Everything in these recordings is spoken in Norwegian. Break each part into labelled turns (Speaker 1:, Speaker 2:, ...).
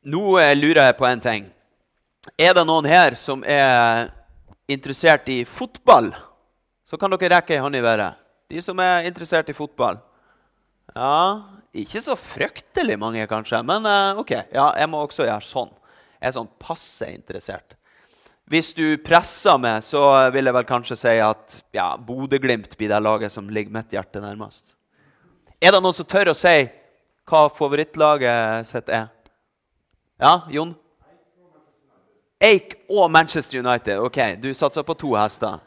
Speaker 1: Nå eh, lurer jeg på en ting. Er det noen her som er interessert i fotball? Så kan dere rekke ei hånd i været. De som er interessert i fotball. Ja, ikke så fryktelig mange, kanskje, men eh, OK. Ja, jeg må også gjøre sånn. Jeg er sånn passe interessert. Hvis du presser meg, så vil jeg vel kanskje si at ja, Bodø-Glimt blir det laget som ligger mitt hjerte nærmest. Er det noen som tør å si hva favorittlaget sitt er? Ja, Jon? Eik og Manchester United. Ok, Du satser på to hester.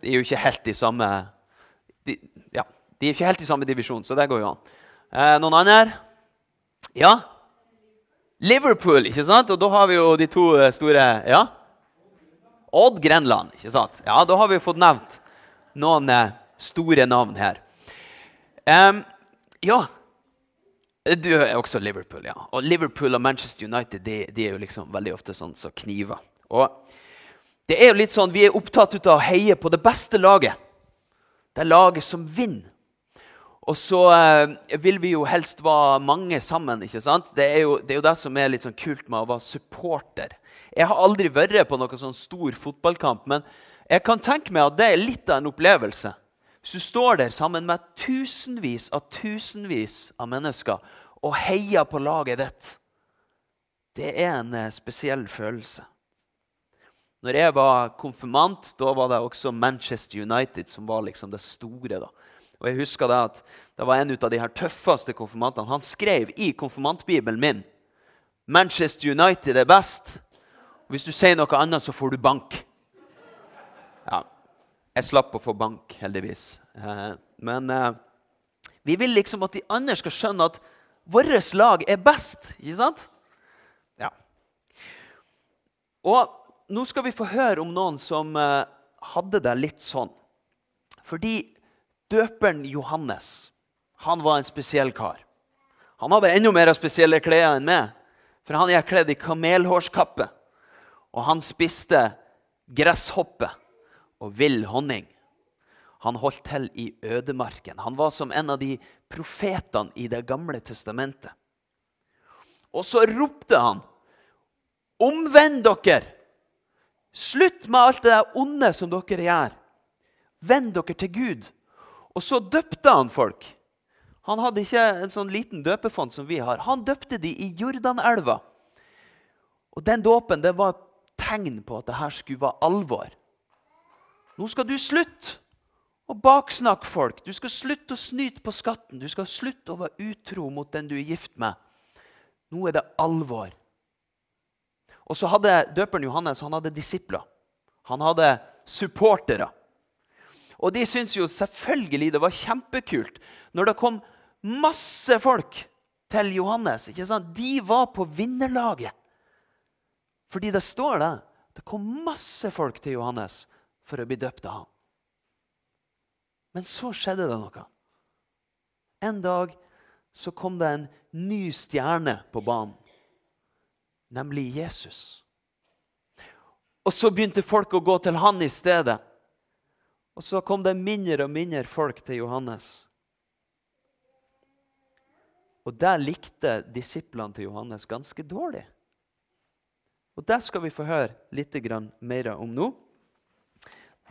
Speaker 1: De er jo ikke helt i samme de, ja, de er ikke helt i samme divisjon, så det går jo an. Eh, noen andre? Ja? Liverpool, ikke sant? Og da har vi jo de to eh, store Ja? Odd Grenland, ikke sant? Ja, da har vi fått nevnt noen eh, store navn her. Um, ja. Du er også Liverpool, ja. Og Liverpool og Manchester United de, de er jo liksom veldig ofte sånn som så kniver. Og det er jo litt sånn, Vi er opptatt av å heie på det beste laget. Det er laget som vinner. Og så eh, vil vi jo helst være mange sammen. ikke sant? Det er, jo, det er, jo, det som er litt sånn kult med å være supporter. Jeg har aldri vært på noen sånn stor fotballkamp, men jeg kan tenke meg at det er litt av en opplevelse. Du står der sammen med tusenvis av tusenvis av mennesker og heier på laget ditt, det er en eh, spesiell følelse. Når jeg var konfirmant, da var det også Manchester United som var liksom det store. da. Og jeg husker det at det var en av de her tøffeste konfirmantene. Han skrev i konfirmantbibelen min Manchester United er best. Hvis du sier noe annet, så får du bank. Jeg slapp å få bank, heldigvis. Eh, men eh, vi vil liksom at de andre skal skjønne at vårt lag er best. Ikke sant? Ja. Og nå skal vi få høre om noen som eh, hadde det litt sånn. Fordi døperen Johannes han var en spesiell kar. Han hadde enda mer spesielle klær enn meg. For han er kledd i kamelhårskappe og han spiste gresshoppe og vill honning. Han holdt til i ødemarken. Han var som en av de profetene i Det gamle testamentet. Og så ropte han, 'Omvend dere! Slutt med alt det onde som dere gjør. Vend dere til Gud.' Og så døpte han folk. Han hadde ikke en sånn liten døpefond som vi har. Han døpte de i Jordanelva. Og den dåpen det var tegn på at det her skulle være alvor. Nå skal du slutte å baksnakke folk. Du skal slutte å snyte på skatten. Du skal slutte å være utro mot den du er gift med. Nå er det alvor. Og så hadde døperen Johannes han hadde disipler. Han hadde supportere. Og de syntes jo selvfølgelig det var kjempekult når det kom masse folk til Johannes. ikke sant? De var på vinnerlaget. Fordi det står det. Det kom masse folk til Johannes for å bli døpt av ham. Men så skjedde det noe. En dag så kom det en ny stjerne på banen, nemlig Jesus. Og så begynte folk å gå til han i stedet. Og så kom det mindre og mindre folk til Johannes. Og det likte disiplene til Johannes ganske dårlig. Og Det skal vi få høre litt mer om nå.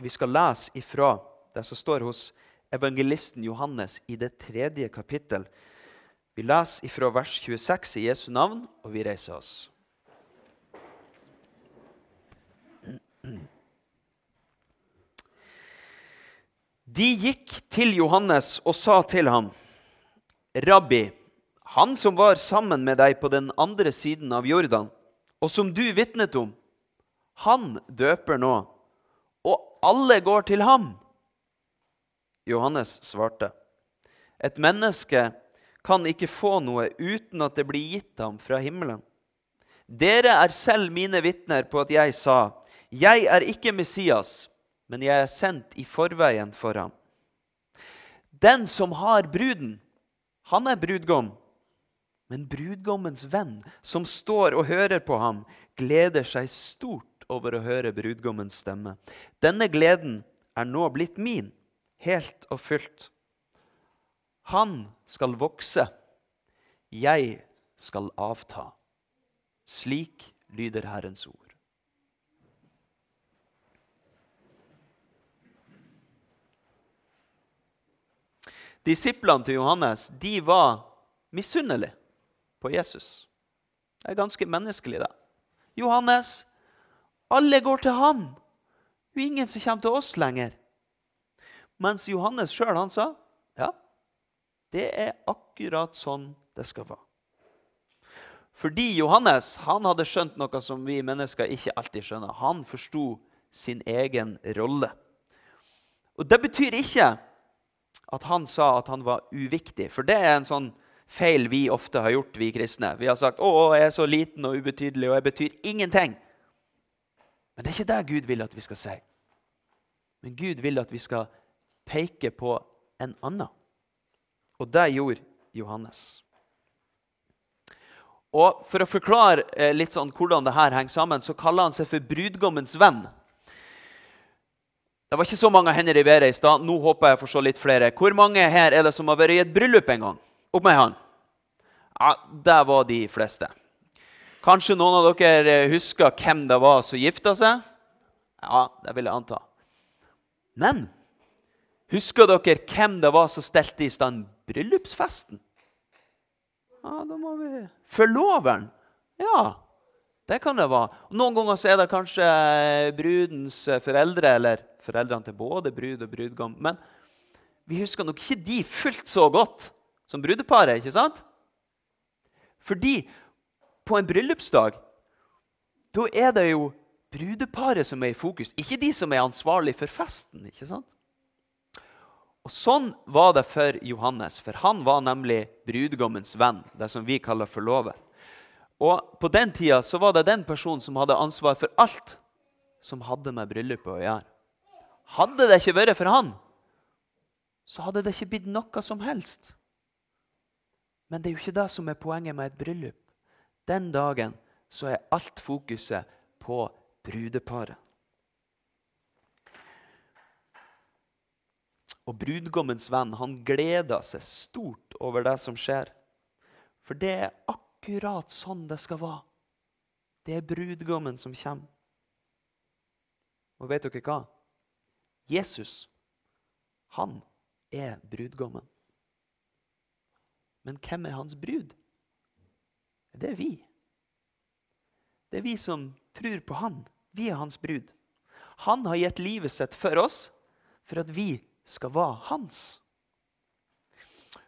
Speaker 1: Vi skal lese ifra det som står hos evangelisten Johannes i det tredje kapittel. Vi leser ifra vers 26 i Jesu navn, og vi reiser oss. De gikk til Johannes og sa til ham, 'Rabbi, han som var sammen med deg på den andre siden av Jordan' og som du vitnet om, han døper nå, og alle går til ham. Johannes svarte, et menneske kan ikke få noe uten at det blir gitt ham fra himmelen. Dere er selv mine vitner på at jeg sa, jeg er ikke Messias, men jeg er sendt i forveien for ham. Den som har bruden, han er brudgom. Men brudgommens venn, som står og hører på ham, gleder seg stort over å høre brudgommens stemme. Denne gleden er nå blitt min, helt og fullt. Han skal vokse, jeg skal avta. Slik lyder Herrens ord. Disiplene til Johannes de var misunnelige på Jesus. Det er ganske menneskelig, det. Johannes, alle går til han. Det er ingen som kommer til oss lenger. Mens Johannes sjøl sa ja, det er akkurat sånn det skal være. Fordi Johannes han hadde skjønt noe som vi mennesker ikke alltid skjønner. Han forsto sin egen rolle. Og Det betyr ikke at han sa at han var uviktig, for det er en sånn feil vi ofte har gjort, vi kristne. Vi har sagt 'Å, jeg er så liten og ubetydelig, og jeg betyr ingenting'. Men det er ikke det Gud vil at vi skal si. Men Gud vil at vi skal peke på en annen. Og det gjorde Johannes. Og For å forklare eh, litt sånn hvordan det her henger sammen, så kaller han seg for brudgommens venn. Det var ikke så mange hender i været i stad. Nå håper jeg å få se litt flere. Hvor mange her er det som har vært i et bryllup en gang? Opp med hånd. Ja, det var de fleste. Kanskje noen av dere husker hvem det var som gifta seg? Ja, det vil jeg anta. Men husker dere hvem det var som stelte i stand bryllupsfesten? Ja, da må vi Forloveren? Ja, det kan det være. Noen ganger så er det kanskje brudens foreldre eller foreldrene til både brud og brudgom. Men vi husker nok ikke de fullt så godt som brudeparet. ikke sant? Fordi på en bryllupsdag da er det jo brudeparet som er i fokus, ikke de som er ansvarlig for festen. ikke sant? Og Sånn var det for Johannes, for han var nemlig brudgommens venn. det som vi kaller forlover. Og På den tida så var det den personen som hadde ansvar for alt som hadde med bryllupet å gjøre. Hadde det ikke vært for han, så hadde det ikke blitt noe som helst. Men det er jo ikke det som er poenget med et bryllup. Den dagen så er alt fokuset på brudeparet. Og brudgommens venn han gleder seg stort over det som skjer. For det er akkurat sånn det skal være. Det er brudgommen som kommer. Og vet dere hva? Jesus, han er brudgommen. Men hvem er hans brud? Det er vi. Det er vi som tror på han. Vi er hans brud. Han har gitt livet sitt for oss for at vi skal være hans.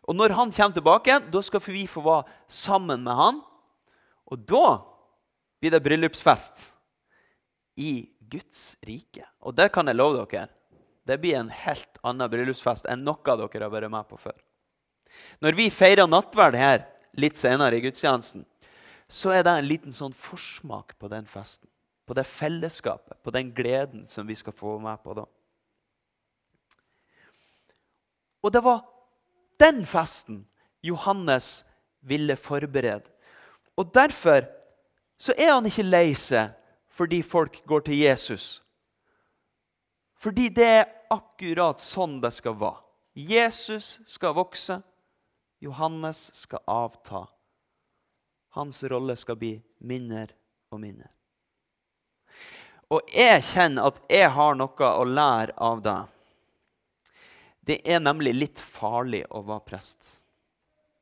Speaker 1: Og Når han kommer tilbake, da skal vi få være sammen med han. Og da blir det bryllupsfest i Guds rike. Og det kan jeg love dere. Det blir en helt annen bryllupsfest enn noe dere har vært med på før. Når vi feirer nattverd her litt senere i gudstjenesten, så er det en liten sånn forsmak på den festen. På det fellesskapet, på den gleden som vi skal få med på da. Og det var den festen Johannes ville forberede. Og derfor så er han ikke lei seg fordi folk går til Jesus fordi det er akkurat sånn det skal være. Jesus skal vokse, Johannes skal avta. Hans rolle skal bli mindre og mindre. Og jeg kjenner at jeg har noe å lære av deg. Det er nemlig litt farlig å være prest.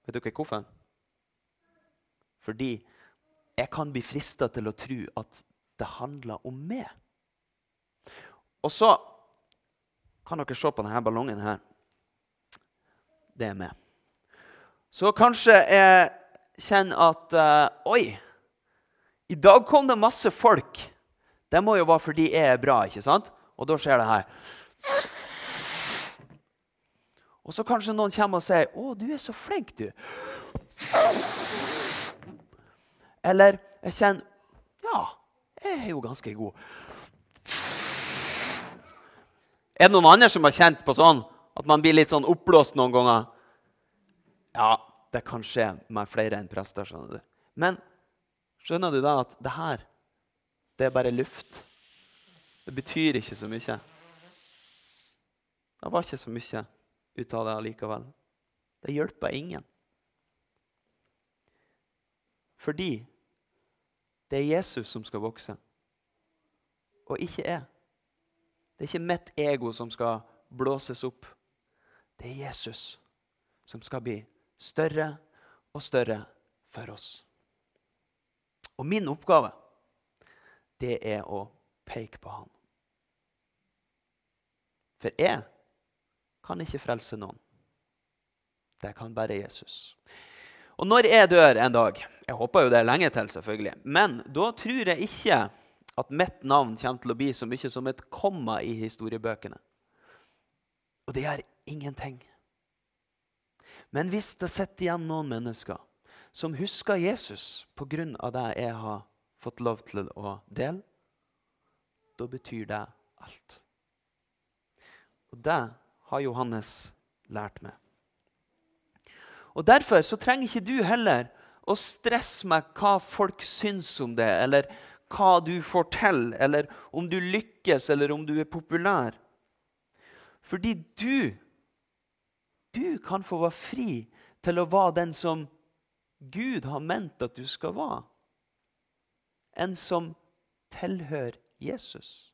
Speaker 1: Vet dere hvorfor? Fordi jeg kan bli frista til å tro at det handler om meg. Og så kan dere se på denne ballongen her. Det er meg. Så kanskje jeg kjenner at uh, Oi! I dag kom det masse folk. Det må jo være fordi jeg er bra. ikke sant? Og da skjer det her. Og så kanskje noen kommer og sier 'Å, du er så flink, du'. Eller jeg kjenner 'Ja, jeg er jo ganske god'. Er det noen andre som har kjent på sånn at man blir litt sånn oppblåst noen ganger? Ja, det kan skje med flere enn prester. skjønner du. Men skjønner du da at det her, det er bare luft? Det betyr ikke så mye. Det var ikke så mye ut av det allikevel. Det hjelper ingen. Fordi Det er Jesus som skal vokse, og ikke jeg. Det er ikke mitt ego som skal blåses opp. Det er Jesus som skal bli større og større for oss. Og min oppgave, det er å peke på han. For jeg kan ikke frelse noen. Det kan bare Jesus. Og når jeg dør en dag Jeg håper jo det er lenge til, selvfølgelig. Men da tror jeg ikke at mitt navn kommer til å bli så mye som et komma i historiebøkene. Og det gjør ingenting. Men hvis det sitter igjen noen mennesker som husker Jesus pga. det jeg har fått lov til å dele, da betyr det alt. Og det har Johannes lært meg. Og Derfor så trenger ikke du heller å stresse med hva folk syns om det, eller hva du får til, eller om du lykkes, eller om du er populær. Fordi du, du kan få være fri til å være den som Gud har ment at du skal være. En som tilhører Jesus.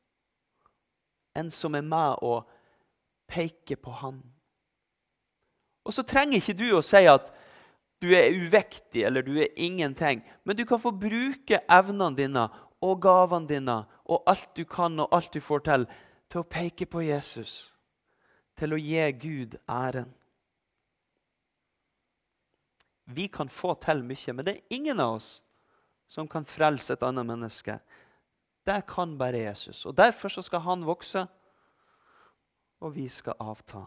Speaker 1: En som er med og peker på Han. Og så trenger ikke du å si at du er uvektig eller du er ingenting. Men du kan få bruke evnene dine og gavene dine og alt du kan og alt du får til, til å peke på Jesus. Til å gi Gud æren. Vi kan få til mye, men det er ingen av oss som kan frelse et annet menneske. Det kan bare Jesus. Og Derfor skal han vokse, og vi skal avta.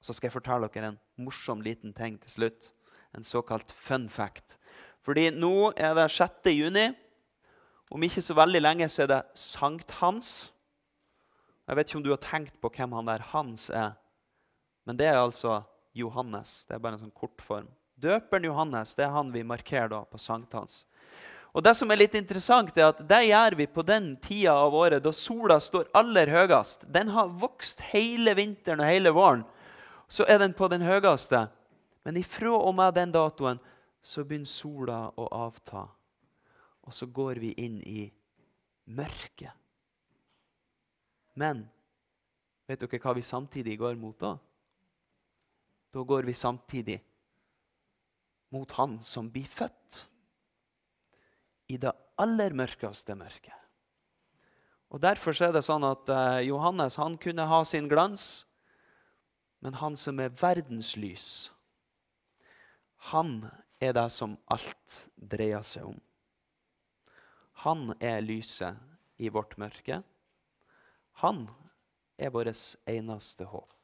Speaker 1: Så skal jeg fortelle dere en morsom liten ting til slutt. En såkalt fun fact. Fordi nå er det 6. juni. Om ikke så veldig lenge så er det sankthans. Jeg vet ikke om du har tenkt på hvem han der Hans er. Men det er altså Johannes. Det er bare en sånn kortform. Døperen Johannes det er han vi markerer da på sankthans. Og Det som er litt interessant, er at det gjør vi på den tida av året da sola står aller høyest. Den har vokst hele vinteren og hele våren så er den på den høyeste. Men ifra og med den datoen så begynner sola å avta. Og så går vi inn i mørket. Men vet dere hva vi samtidig går mot da? Da går vi samtidig mot Han som blir født i det aller mørkeste mørket. Og Derfor er det sånn at uh, Johannes han kunne ha sin glans men han som er verdens lys, han er det som alt dreier seg om. Han er lyset i vårt mørke. Han er vårt eneste håp.